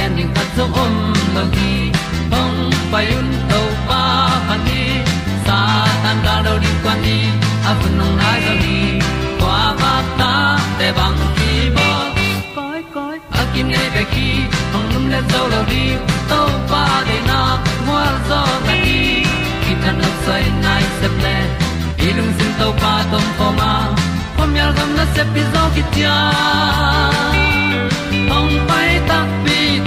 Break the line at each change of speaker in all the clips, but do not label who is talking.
gen ding khat zo om lo gi hong pai un to pa pa ni sa tan da do di kwan ni a bu nong nai zo ni kwa ba ta te bang ki bo koi koi a kim nei be ki hong lum le zo lo di to pa de na mo zo ta ni ki tan no sai nai se ple ilung sin to pa tom ko ma. Pom yal gam na se pi zo ki tia hong pai ta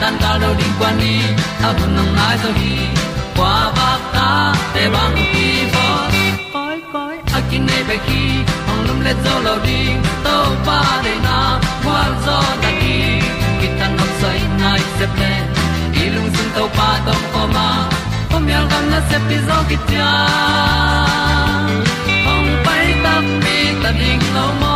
tan cao do đi qua đi, ta bu nang mai zo khi qua ba ta te bang ki bo koi koi a kin nei be ki ong lum le zo lo di to pa de na kwa zo ta ki ki tan nok sai nai se ple lung sun to pa tom ko ma. Pom yal gam na se pi zo ki tia ong pai ta mi ta ding lo mo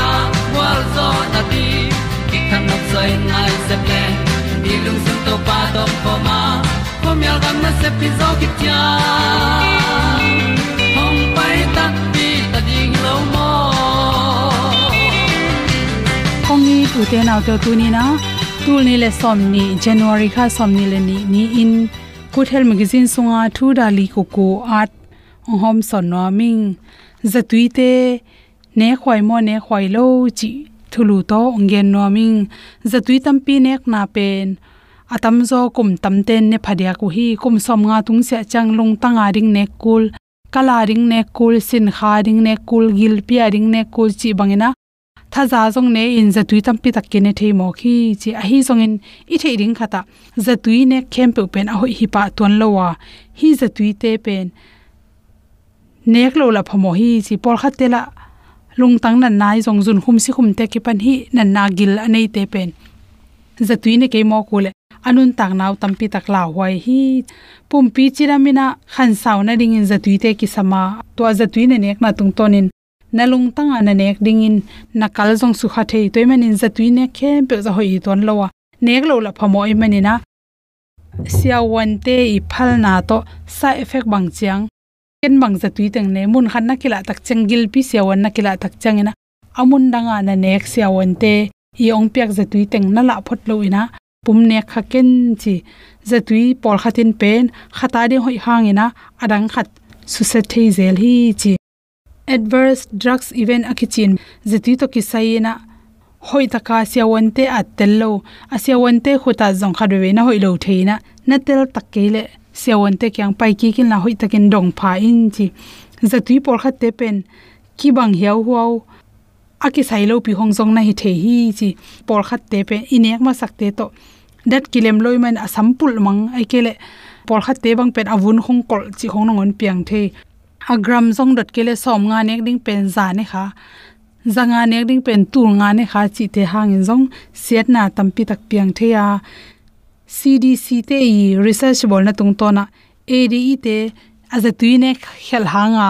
zo na ti ki kan nok sai nai se ple ni lung sun to pa to pa ma. Ko mi al gam na se pi zo ki tia hong pai ta ti ta ding lo mo
kong ni tu te na to tu ni na. Tu ni le som ni, january kha som ni le ni ni in. Good health magazine sunga thu dali ko ko art hom son no ming zatui te ne khoi mo ne khoi lo chi thulu to ngen no ming. Zatui tampi nek na pen. Atam zo kum tam ten ne phadia ku hi. Kum som nga tung se chang lung tanga ring ne kul. Kala ring ne kul, sin kha ring ne kul, gil pia ring ne kul chi bangena thaza jong ne in zatui tampi takke ne thei mo khi chi a hi jong in. I thei ring khata zatui ne khem pe pen a hoi hi pa ton lowa hi zatui te pen. Nek lo la phamo hi chi. Por khat te la lung tang nan nai jong jun hum si khum te ki pan hi nan na gil anei te pen. Zatui ne ke mo kule anun tak naw tampi tak la hoi hi. Pumpi chiramina khan saw na ding in zatui te ki sama. To zatui ne nek na tung tonin nalung tanga na nek ding in. Nakal jong su kha thei toy manin zatui ne khem pe za hoi ton lowa nek lo la phamo i manina sia wan te i phal na to side effect bang chiang ken bang za tui teng ne, mun khan na kila tak changil pi siawan na kila tak changina amun danga na nek siawan te, i ong piak za tui teng na la phot lo ina. Pum nek kha ken chi, za tui pol khatin pen khata de hoi hangina adang khat su se thei zel hi chi. Adverse drugs event akichin zati to kisaina hoi taka siawan te atello asiawan te khuta jong khadwe na hoi lo theina na tel takkele siawan te kyang pai ki kin la hoi takin dong pha in chi zatui por kha te pen ki bang hiao huao aki sailo pi hong jong na hi the hi chi por kha te pen inek ma sak te to dat kilem loi man asam pul mang ai kele por kha te bang pen avun khong kol chi hong nongon piang the agram jong dot kele som nga nek ding pen za ne kha zanga nek ding pen tur nga ne kha chi te hang in jong siat na tampi tak piang the ya cdc te i research bol na tung to na ade te aza tuine khel hanga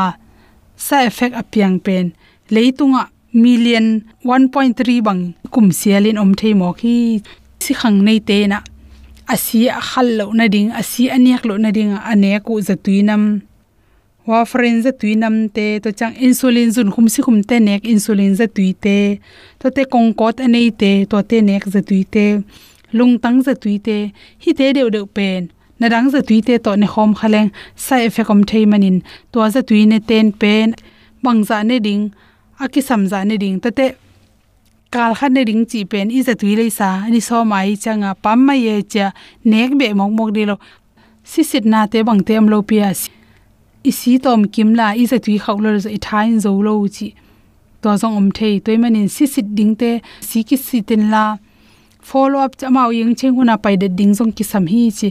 sa effect apiang pen leitunga million 1.3 bang kum sialin om thei mo khi si khang nei te na asi khal lo na ding asi aniak lo na ding ane ku za tuinam wa friend za tuinam te, to chang insulin zun khum si khum te nek insulin za tuite to te kongkot anei te to te nek za tuite lung tang za tuite hi te deu deu pen. Na dang za tuite to ne khom khaleng. Sai effect om thei manin. To za tuine ten pen. Bang za ne ding. Aki samza ne ding. To te kal khan ne ring chi pen. I za tui le sa. Ani so mai changa pam mai ye cha. Nek be mok mok di lo. Si sit na te bang tem lo pia si isi tom kim la i za tui khaw lo i thain zo lo chi to zong om thei toy manin si sit ding te si ki si tin la follow up chamao yeng cheng huna pai de ding zong ki sam hi chi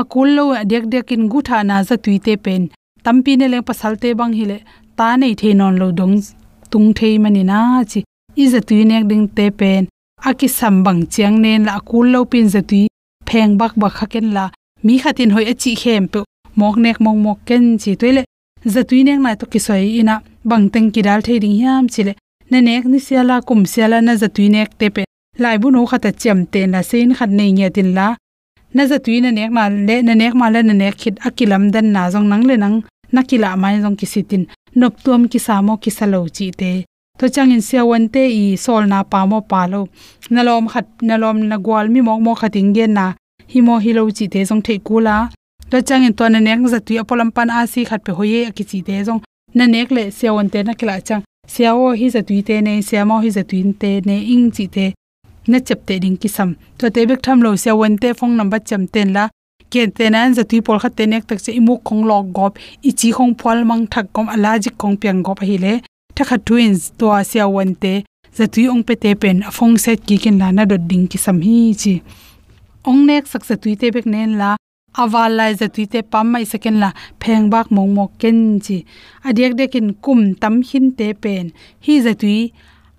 akul lo dek dek in gu tha na za tui te pen. Tampi ne le pasal te bang hi le ta nei the non lo dong tung thei mani na chi i za tui nek ding te pen. Aki sam bang chiang nen la akul lo pin za tui pheng bak bak khaken la. Mi khatin hoi achi khem pe mok nek mong mok ken chi toile za tui nek na to kisoi ina. Bang teng ki dal thei ding hiam chile. Na nek ni siala kum siala na za tui nek te pe lai bu no khata chem te na sein khat nei nge tin la. Na za tui na nek ma le na nek ma la na nek khit akilam dan na jong nang le nang. Nakila mai jong ki sitin. Nop tuam ki samo ki salo chi te. To changin sia wan te i sol na pa mo pa lo. Nalom khat nalom na gwal mi mok mo khating gen na. Hi mo hi lo chi te jong thei kula to chang in to na nek za tu apolam pan a si khat pe hoye ki chi te jong na nek le se on te na kila chang sia o hi za tu te ne sia mo hi za tu te ne, ing chi te na chep te ding ki sam to te bek tham lo sia wan te phong number cham ten la. Ken te nan za tu pol khat te nek tak se imu khong log gop. I chi khong phol mang thak kom alaji khong piang gop hi le. Thakha twins to sia wan te za tu ong pe te pen afong set ki ken la na dot ding ki sam hi chi. Ong nek sak sa tu te bek nen la awal lai za tuite pam mai second la pheng bak mong mok ken chi. Adiak dekin kum tam hin te pen. Hi za tui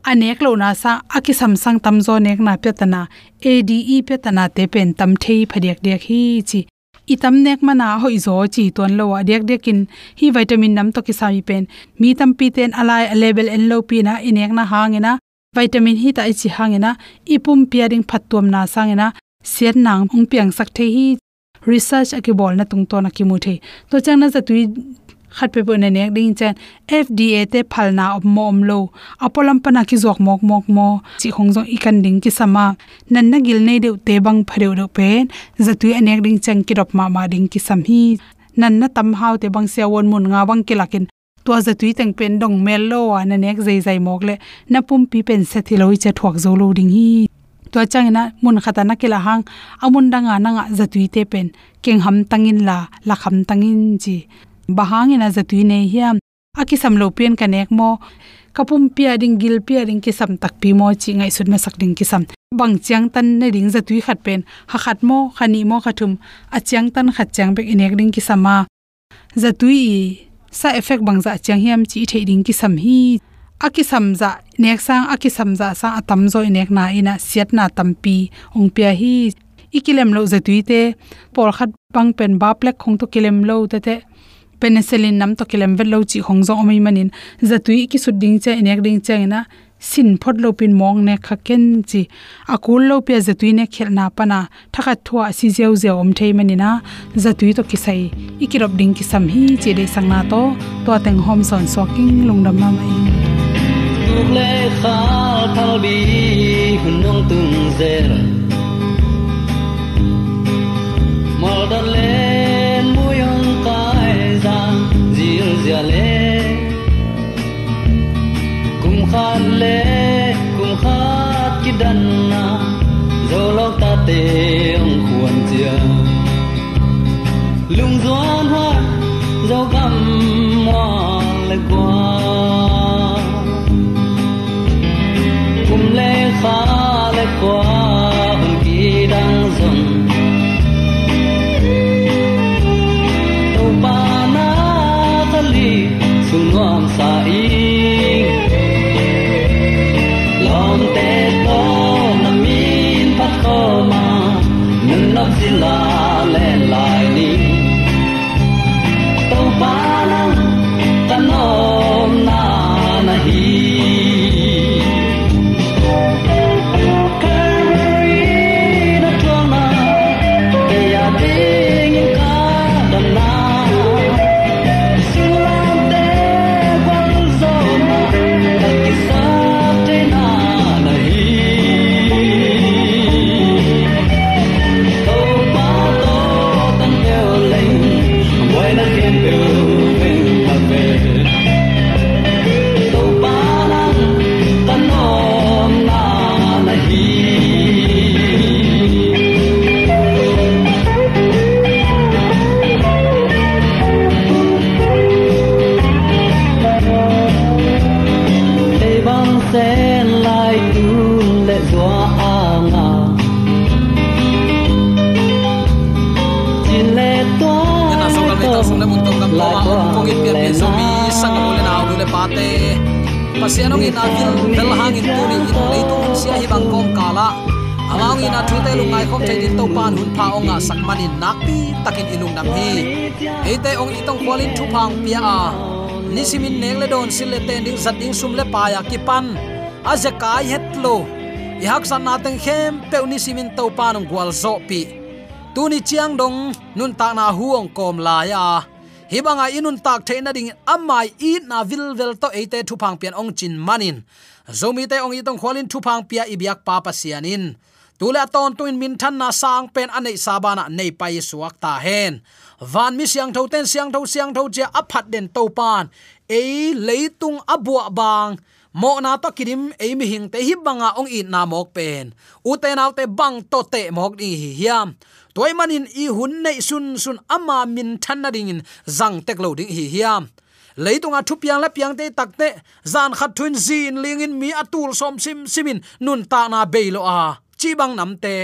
anek lo na sa aki samsang tam zo nek na petana ade petana te pen tam thei phadiak dek hi chi. I tam nek mana hoi zo chi ton lo wa dek dekin hi vitamin nam to ki sami pen. Mi tam pi ten alai level en lo pi na inek na hangena, vitamin hi ta chi hangena, ipum piaring phatum na sangena sian nang ong piang sak the hi research akibol na tung to na ki mu the to chang na za tui khat pe bo ne ding chen fda te phalna of mom lo. Apolam pana ki jok mok mok mo. Chi khong jong ikan ding ki sama. Nan na gil nei deu te bang phareu ro pen. Za tui anek ding chang ki rop ma ma ding ki sam hi. Nan na tam hau te bang se won mun nga bang ki lakin. To za tui teng pen dong mel lo wa na nek zai zai mok le. Na pum pi pen se thi lo che thuak zo lo ding hi to changina mun khata na kila hang, amun danga nanga zatui te pen. Keng ham tangin la la kham tangin ji. Bahangina zatui ne hiam aki samlo pen kanek mo. Kapum pia ding gil pia ding ki sam tak pi mo chi ngai sut ma sak ding ki sam. Bang chiang tan ne ding zatui khat pen. Ha khat mo khani mo khathum. A chiang tan khat chiang bek inek ding ki sama zatui sa effect bang za chiang hiam chi the ding ki sam hi aki samza nek sang aki samza sa atam zo nek na ina siat na tampi. Ong pia hi, ikilem lo zatuite por khat pang pen ba plek khong to kilem lo te te, penicillin nam to kilem vel lo chi khong zo omi manin. Zatui ki suding che, nek ding che ina sin phot lo pin mong ne kha ken chi. Akul lo pe zatui ne khel na pana thakha thua si jeu zeu om thei mani na zatui to kisai, ikirop ding ki sam hi che de sang na to to teng hom son so king lungdam na mai
tuk le kha thal bi hun nong tung zer mal da len mu yong kai za zil zia le kum khan le kum khat ki dan na zo lo ta te ong khuan chia lung doan
awang in a thu te ngai khom te din to pan hun pha onga sak manin nak pi takin ilung nam hi ate ong itong kwalin thu phang pia a nisimin neng le don sil le ten ding zat ding sum le pa ya ki pan a ze kai het lo i hak san na teng khem pe ni simin to pan ong gwal zo pi tuni chiang dong nun ta na huong kom la ya hibanga inun tak theina ding amai i na vil vel to ate thu phang pian ong chin manin zomi te ong itong khwalin thu phang pia ibyak pa pa sianin tula ton tuin min than na sang pen anei sabana nei pai suak ta hen. Van mi siang tho ten, siang tho siang tho che aphat den to pan. Ei leitung abua bang. Mo na to kirim, ei mi hing te hi banga ong i na mok pen. U te nau te bang to te mok ni hi hiam. Toy manin i hun nei sun sun ama min than na ding in zang tek lo ding hi hiam. Leitunga thu piang la piang te takte zan khat thun zin lingin mi atul som sim, simin nun ta na beilo a chi bang nam te.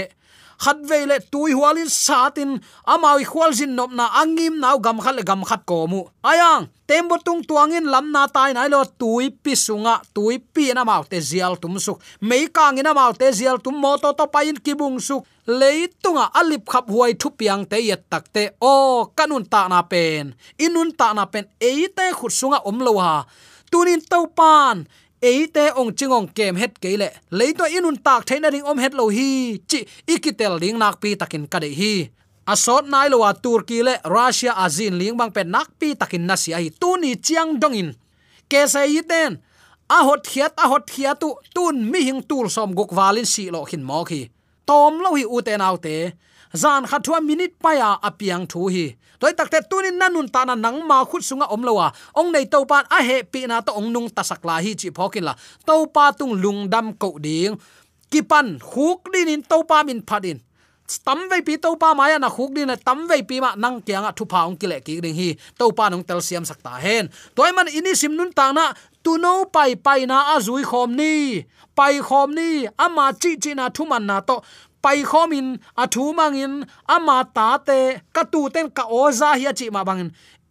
Khat veile tui hualin satin amawi khwal jin nop na angim naw gam khal gam khat ko mu ayang tembo tung tuangin lam na tai nai lo tui pi sunga tui pi na mau te zial tum suk. Mei kang ina mau te zial tum mo to to pain kibung suk. Leitunga alip khap huai thu piang te yet takte o, kanun ta na pen. Inun ta na pen. Eite khut sunga om lo ha. Tunin to pan eite ong chingong kem het kele leito inun tak thaina ring om het lo hi, chi ikitel ling nak pi takin kade hi. Asot nai lo wa turki le, russia azin ling bang pe nak pi takin na Ai. Hi tu ni chiang dongin ke sai yiten a hot khiat a hot khia tu, tun mi hing tur som gok valin si lo khin mo khi tom lo hi u te nau te zan khathua minute paya apiang thu hi. Toy takte tunin nanun ta na nang ma khut sunga omlowa ong nei to pan a he pi na to ong nung ta sakla hi chi phokin la. To pa tung lungdam ko ding. Kipan khuk din in to pa min phadin tam ve pi to pa maya na khuk din tam ve pi ma nang kyang a thu pa ong kile ki ding hi. To pa nong tel siam sakta hen. Toy man ini sim nun ta na tu no pai pai na a zui khom ni. Pai khom ni. Ama chi chi na thu man na to pai khomin athu mangin ama ta te ka tu ten ka oza hi chi ma bangin.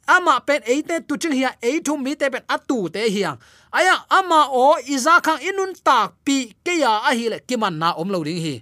Ama pen eite tu ching hi e thu mi te pen atu te hiang aya ama o iza khang inun tak pi ke ya a hi le kiman na om lo ding hi.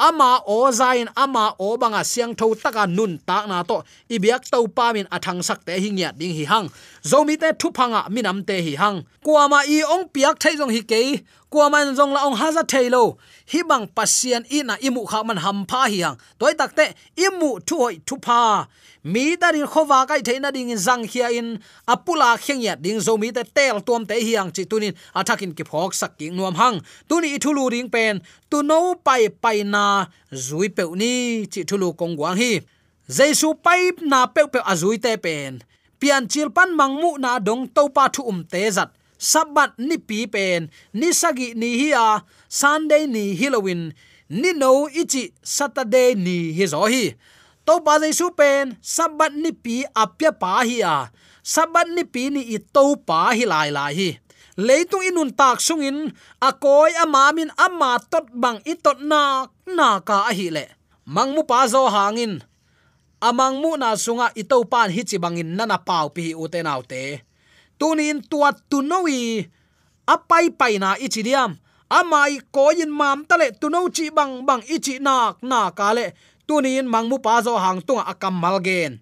Ama o zain ama o banga siang tho taka nun tak na to. Ibiak to pa min athang sak te hingya ding hi hang zomi te thu phanga ah, minam te hi hang. Kuama i ong piak thai jong hi ke kuama jong la ong haza thailo hi bang pasian na imu kha man ham pha hi hang. Toy takte imu thu hoi thu pha. Mi darin khowa kai theina ding zang khia in. Apula kheng ya ding zomi te tel tuam te hi hang chi tunin. Athakin ki phok sak ki nuam hang. Tuni i thulu ring pen. Tu no pai pai na zui pe ni. Chi thulu kong wang hi. Jaisu pai na pe pe azui te pen pian chil pan mangmu na dong to pa thu um te zat. Sabat ni pi pen, ni sagi ni hi a, sunday ni halloween, ni no ichi saturday ni hi zo hi. To pa dei su pen sabat ni pi apya pa hi a. Sabat ni pi ni i to pa hi lai lai hi. Leitung inun tak sungin akoi amamin ama tot bang itot na na ka a hi le. Mangmu pa zo hangin amang mu na sunga ito pan hi chi bangin nana pau pi u te nau te tunin tuat tu nowi apai pai na ichidiam amai koin mam tale tu chi bang bang ichi nak na kale. Tunin mangmu pa zo hang tunga akam malgen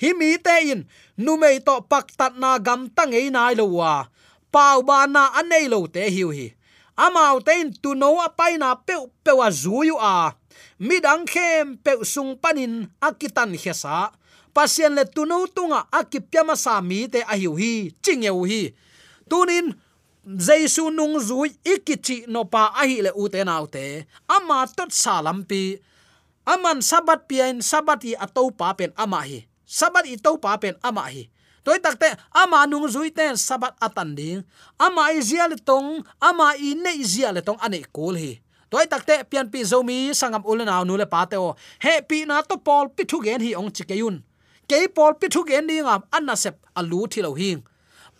himi te in, nu mei to pak tat na gam tang ei nai lo wa. Pau ba na anei lo te hiu hi. Amau tein tu no apai na pe pe wa zuyu a midang khem pe sung panin akitan khesa pasien le tu tunga akipyama sa mi te a hiu hi ching yeu hi. Tunin, jaisu nung zui ikichi no pa a hi le u te te. Ama tot salampi aman sabat pian sabat i ato pa pen ama hi. Sabat i to pa pen ama hi. Toy takte ama nung zui ten sabat atan ding. Ama i zia le tong, ama i ne zia le tong ane kul hi toy takte pian pi zomi sangam ulna nu le pa o. He pi na to pol pi thu gen hi ong chikeyun ke pol pi thu gen ding am anna sep alu thilo hing.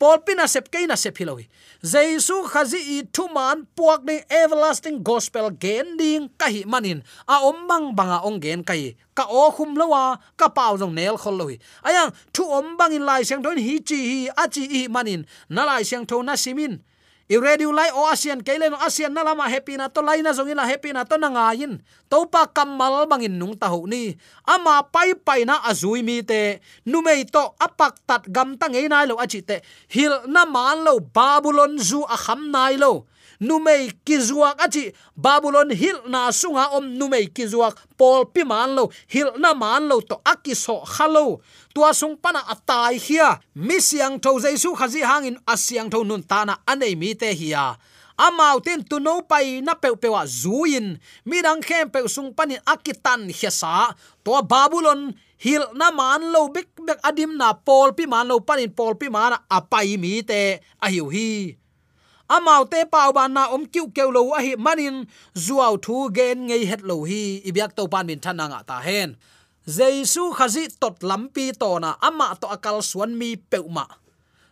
Pol pina sep ke na sep hilowi jesu khazi i thu man puak ni everlasting gospel gen ding ka hi manin. A om bang banga ong gen kai ka o khum lowa ka pau jong nel khol lohi ayang, thu om bang in lai seng don hi chi hi, a chi i manin. Na lai seng tho na simin i radio lai o asian kailen asian na lama happy na to. Lai na zong ila, happy na to na nga yin to pa kamal bangin nung ta ni. Ama pai pai na azui mi te. Nu mei to, apak tat gam ta ngei nai lo, achi te. Hil na man lo, babylon zu a kham nai lo numei kizuak. Achi babylon hil na sunga om numei kizuak. Pol pi man lo, hil na man lo to akiso khalo. Tua sung pana atai hia. Mi siang tho jaisu khazi hangin asiang tho nun tana anei mi te hia. Amau tin tu no pai na pe pe wa zuin mi dang khem pe sung panin akitan hiasa to babylon hil na man lo big bek adim na pol pi man lo panin pol pi man apai mi te ahiu hi amau te pau ban na om kiu keu lo a hi manin zuaw thu gen ngei het lo hi ibyak to pan min thananga ta hen. Jesu khazi tot lampi to na ama to akal suan mi peuma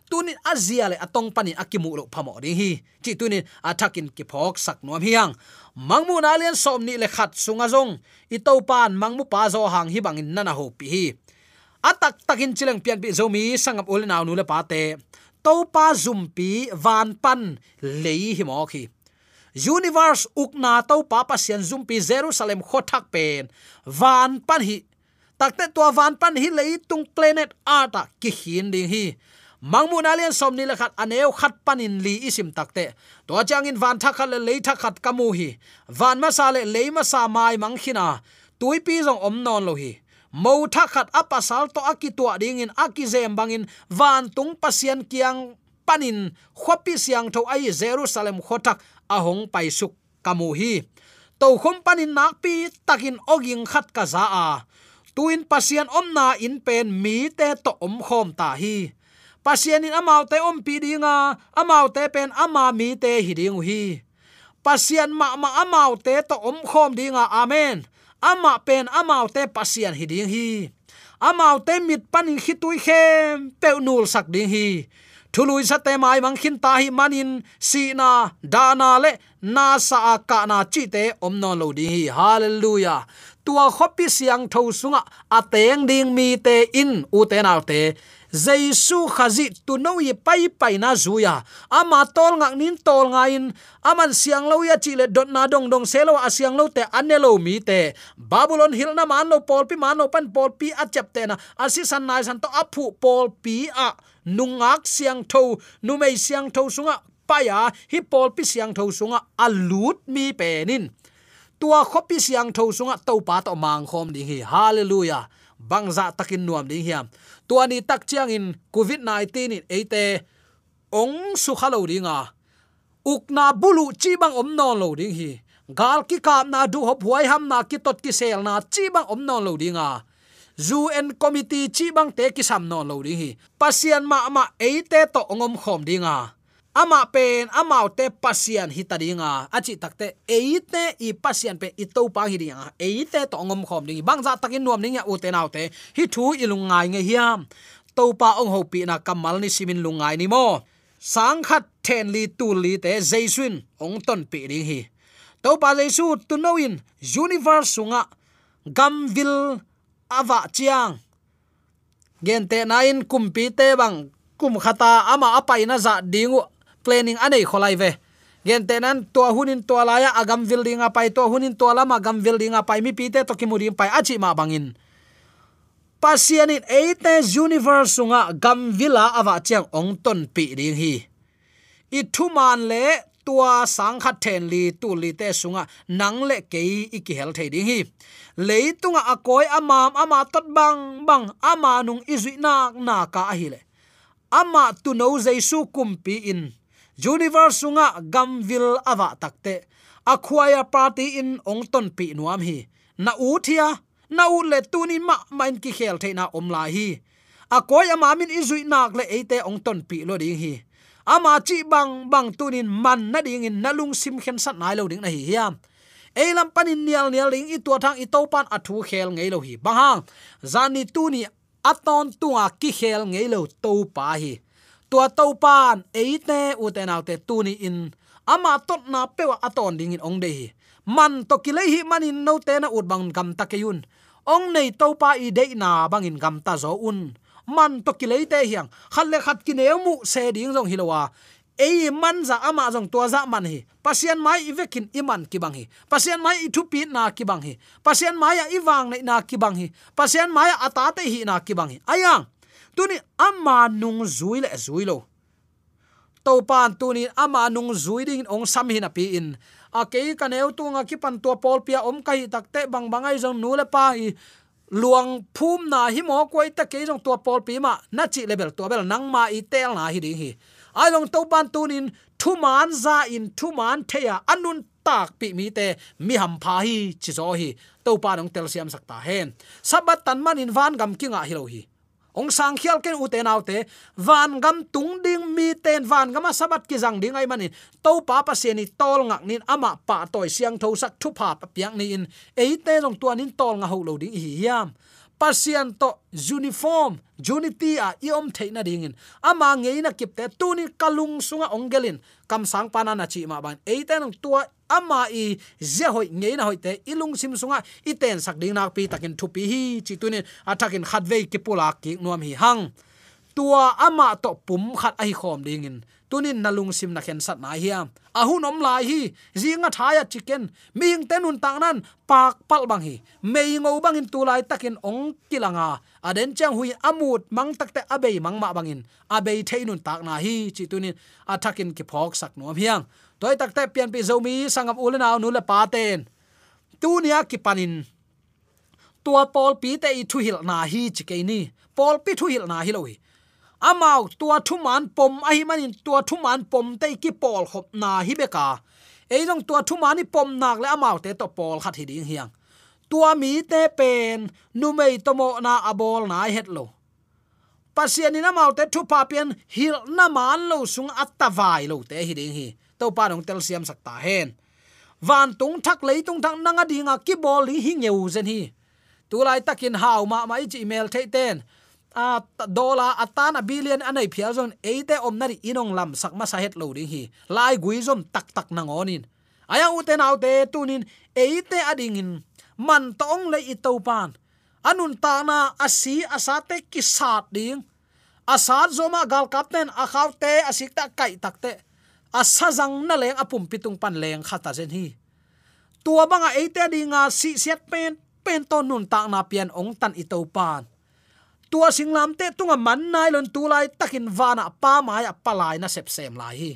tunin azia le atong pani akimu lo phamo ri hi. Chi tunin athakin ki phok sak nom hiang mangmu na lian som ni le khat sunga jong i to pan mangmu pa zo hang hi bangin nana ho pi hi. Atak takin chileng pian pi zomi sangap ul naw nu le pa te to pa zumpi van pan lei hi mo khi. Universe ukna to pa pa sian zumpi jerusalem khothak pen. Van pan hi takte to van pan hi lei tung planet ata ki hin ding hi. Mangmun alian somni la khat aneu khat panin li isim takte to changin van thak khat le lei thak khat kamu hi. Van ma sa le lei ma sa mai mang khina tuipi zong om non lo hi mo tha khat apasal to akitua ding in akizem bangin van tung pasian kiang panin khopi siang tho ai jerusalem khotak ahong pai suk kamu hi. To khom panin nak pi takin oging khat ka za a tuin pasian omna in pen mi te to om khom ta hi. Pasian in amau te om pi dinga amau te pen ama mi te hi ding hi. Pasian ma ma amau te to om khom dinga amen. Ama pen amau te pasian hi ding hi amau te mit panin khitui khem pe nul sak ding hi thului sa te mai mang khin ta hi manin si na dana le na sa ka na chi te om no lo ding hi hallelujah tua khopi siang tho sunga ateng ding mi te in u te nau te jaisu khazi tu no ye pai pai na zuya ama tol ngak nin tol nga in. Aman siang lo ya chile dot na dong dong selo asiang lo te anelo mi te. Babylon hil na man lo pol pi, man lo pan pol pi a chap te na. Asi san nai san to aphu pol pi a. Nungak siang tho nu mei siang tho sunga paya hi pol pi siang tho sunga alut mi penin tua khopi siang tho sunga to pa to mang khom ding hi. Hallelujah. Vâng, dạ, bangza takin nuam ding hiam tua ni tak chiang in covid 19 in ate ong su khalo ringa ukna à. bulu chi bang om non lo ding hi. Gal ki kap na du hop huai ham na ki tot ki sel na chi bang om non lo dinga à. zu en committee chi bang te ki sam non lo ding hi. Pasian ma ma ate to ongom khom dinga ama pen amau te pasian hitadinga achi takte eite i pasian pe i pa hidinga eite to ngom khom ding bang za takin nuam ninga ya u te nau te. Hi thu ilungai nge hiam. To pa ong ho pi na kamal ni simin lungai ni mo. Sang khat ten li tu li te jaisun, ong ton pi ding hi. To pa jaisu tu no in universe sunga gamvil ava chiang. Gen te na kumpi te bang, kum khata ama apai na za dingu planning anei kholai ve. Gen tenan to hunin to laya agam building apai to hunin to lama gam building apai mi pite to kimuri pai, achi ma bangin. Pasianin eite universe sunga gam villa awa chiang ong ton pi ring hi. I thuman le tua sang khat then li tu li te sunga nang le ke i ki hel the ding hi. Leitunga akoi amam ama tot bang bang ama nung izui na na ka hi le. Ama tu no jaisu kumpi in universe sunga gamvil awa takte. Acquire party in ongton pi nuam hi. Na u thia na u le tunin ma main ki khel theina omla hi. A koi ama min izui nak le ate ongton pi lo ding hi. Ama chi bang bang tunin man na ding in nalung sim khen sat nai lo ding na hi hiam eilam panin nial nial ling i tua thang i to pan athu khel ngei lo hi. Bang ha, zani tu ni aton tua ki khel ngei lo to pa hi tua to pan eite uten autte tuni in. Ama tot na pewa aton ding in ong de man to kile hi manin no te na ut bang gam ta keun ong nei to pa i de na bang in gam ta zo un. Man to kile te hiang. Khalle khat ki mu se ding jong hilowa. Ei man za ama jong tua za man hi. Pasian mai ivekin iman ki bang hi. Pasian mai ithu pi na ki bang hi. Pasian mai ya iwang nei na ki bang hi. Pasian mai ata te hi na ki bang hi. Ayang! Tuni ama nung zui le zui lo. To pan tuni ama nung zui ding ong sam hin api in. A ke ka neu tu nga ki pan to pol pia om kai tak te bang bangai jong nu le pa i. Luang phum na hi mo koi ta ke jong to pol pi ma na chi level to bel nang ma i tel na hi ding hi. Ai long to pan tunin thu man za in thu man theya anun tak pi mi te mi ham pha hi chi zo hi. To pa nong tel siam sakta hen. Sabat tan man in van gam kinga hi lo hi ong sang khial ken uten autte van gam tung ding mi ten, van gama sabat ki jang ding ai mani. To pa pa se ni tol ngak nin, ama pa toy siang tho sak thu pa pa piang ni in. Ei te long tuan in tol nga ho lo ding hi yam pasian to uniform unity a iom theina dingin. Ama ngeina kipte, tuni kalung sunga ongelin. Kam sang pana na chi ma ban. Eiten tua, ama i je hoi, ngeina hoi te, ilung sim sunga, iten sak ding nak pi, takin thu pi hi, chi tunin atakin khatve ki pula ki nuam hi hang. Tua ama to pum khat ai khom dingin tunin nalung sim na khen sat na hiam ahun om lai hi. Zinga thaya chicken. Ming tenun tangnan pak pal bang hi. Mei ngo bang in tu lai takin ong kilanga. Aden chang hui amut mang takte abei mang ma bangin abei theinun tak na hi, chi tunin. Athakin ki phok sak nuam hiang toy takte pian pi zomi sangam ulena nu le paten tu nia ki panin tua pol pi te i thu hil na hi chi ke ni. Pol pi thu hil na hi lo hi amau, tua thu man pom a hi manin tua thu man pom te ki pol khop na hi beka. Ei jong tua thu man pom nak le amau te to pol khat hi ding hiang. Tua mi te pen nu mei tomo na abol na het lo. Pasian ni na mau te thu pa pian hil na man lo sung atawai lo te hi ding hi. To pa dong tel siam sakta hen. Van tung thak lei tung thak nanga dinga ki bol hi hi ngeu zen hi. Tu lai takin hau ma mai chi email the ten a dola atana billion anai phial zon eite omnari inong lam sakma sa het lo ding hi. Lai gui zom tak tak nangonin aya uten autte tunin eite adingin man tong le i pan. Anun ta na asi asate ki sat ding. Asat zoma gal captain a asik asikta kai takte asazang na leng apum pitung pan leng khata zen hi. Tua banga eite dinga si siat pen pen ton nun ta na pian ong tan i pan tua singlam te tunga man nai lon tu lai takin vana pa mai apalai na sep sem lai hi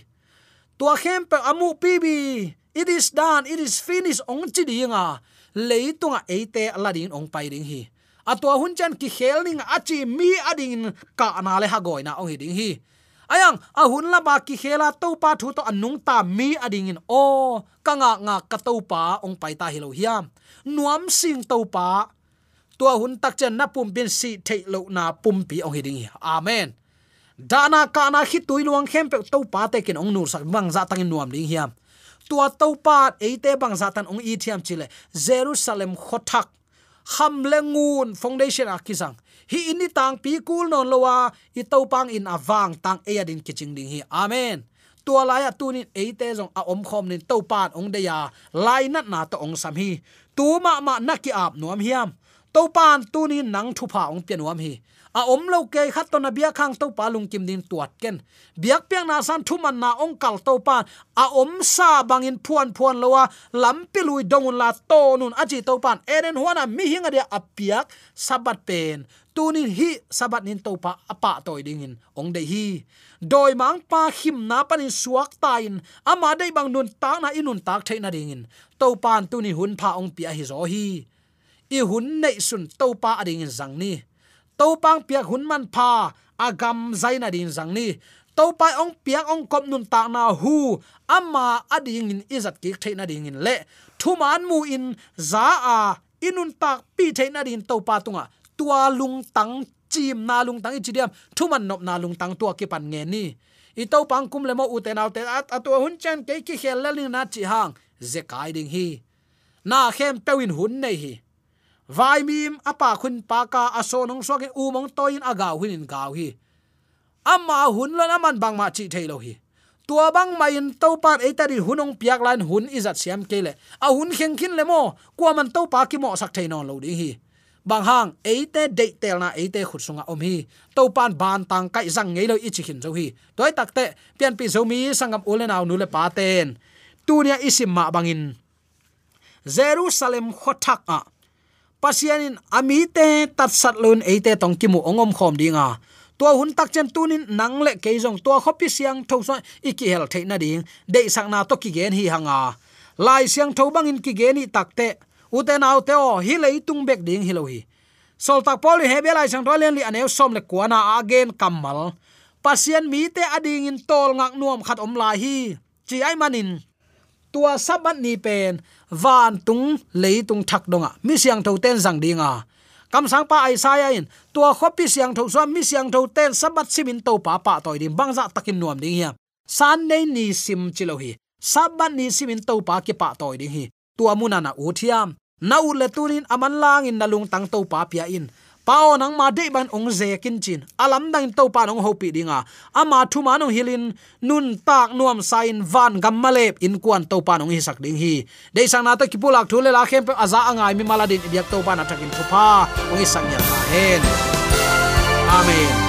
tua khem pe amu pibi it is done, it is finished, ong chi dinga leitunga eite aladin ong pai ding hi. À, Atwa hun chan ki khel ning achi mi ading ka na le ha goina ong hi ding hi. Ayang a hun la ba ki khela to pa thu to anung ta mi ading in o kanga nga ka to pa ong pai ta hilo hiam. Nuam sing to pa tua hun tak chen na pum bin si thei lo na pum pi ong hiding hi. Amen. Dana kana khi tui luang khem pe to pa te kin ong nur sak bang za tangin nuam ding hiam. Tua to pa eite bang za tan ong i thiam chile jerusalem khothak. Kham lengun foundation akizang hi ini tang pi kul non lowa i to pang in awang tang e adin kiching ding hi. Amen. Tua laya tunin eite jong a om khom nin to pan ong de ya, lai nat na to ong sam hi. Tu ma ma naki ap nuam hiam to pan tunin nang thu pha ong pian nuam hi. A om lo ke khat to na bia khang to pa lung kim din tuat ken. Biak piang na san thu man na ong kal to pan a om sa bangin phuan phuan lowa lampi lui dong la to nun aji to pan eren huana mi hinga dia apiak sabat pen. Tunin hi sabat nin to pa apa toy dingin ong de hi. Doi mang pa him na panin suak tain ama dei bang nun ta na inun tak theina dingin to pan tuni hun pha ong pia hi zo hi i hun nei sun to pa ading zang ni. To pang piak hun man pha agam zaina din zang ni. To pai ong piak ong kop nun ta na hu ama ading in izat ki theina ding in le. Thu man mu in, za a inun tak pi theina din to pa tunga. Tua lung tang, chim na lung tang ichidiam thu man nop na lung tang tua ki pan nge ni. I to pang kum le mo u te naw te at atu hun chen ke ki khel le na chi hang. Ze kai ding hi. Na khem pewin hun nei hi vai mim, apa khun pa ka aso nong so ke u mong toin agaw hin in gaw hi. Amma hun lo aman bang ma chi thailo hi. Tua bang main to pat e tari hunong piak lan hun izat siam kele a hun kheng khin le mo kwa man to pa ki mo sak thainon lo ding hi. Bang hang e te de tel na e te khut sunga om hi. To pan ban tang kai zang ngei lo ichi khin zo hi. Toy tak te, pian pi zo mi sangam ule aw nu le pa ten. Tunia isim ma bangin jerusalem khotak a pasianin amite tatsat lun eite tong kimu ongom khom dinga. Tua hun tak chen tunin nang le ke jong tua khopi siang tho so iki hel theina ding. De sang to ki gen hi hanga. Lai siang tho bang in ki gen hi takte uten au te o hi lei tung bek ding hi lo hi. Sol tak pol he be lai sang rolen li anew som le kuana again kamal pasien mi te ading in tol ngak nuam khat om lai hi. Chi ai manin? Tua sabat ni pen, van tung tung thak donga. Mi siang tho ten zang dinga kam sang pa ai sai in. Tua khopi siang tho so mi siang tho ten sabat simin to pa pa toy dim bangza takin nuam ding hiam san nei ni sim chilo hi. Sabat ni simin to pa ki pa toy ding hi. Tua munana u thiam. Na u le tunin aman lang in nalung tang to pa pia in pao nang ma dei ban ong ze kin chin. Alam dang to pa nong hopi dinga. Ama thu ma nong hilin nun tak nuam sain van gam malep in kuan to pa nong hi sak ding hi. Dei sang na lạc thu le la khem pe aza angai mi maladin ibyak to pa na takin thu pa. Ong hi sang ya hen. Amen.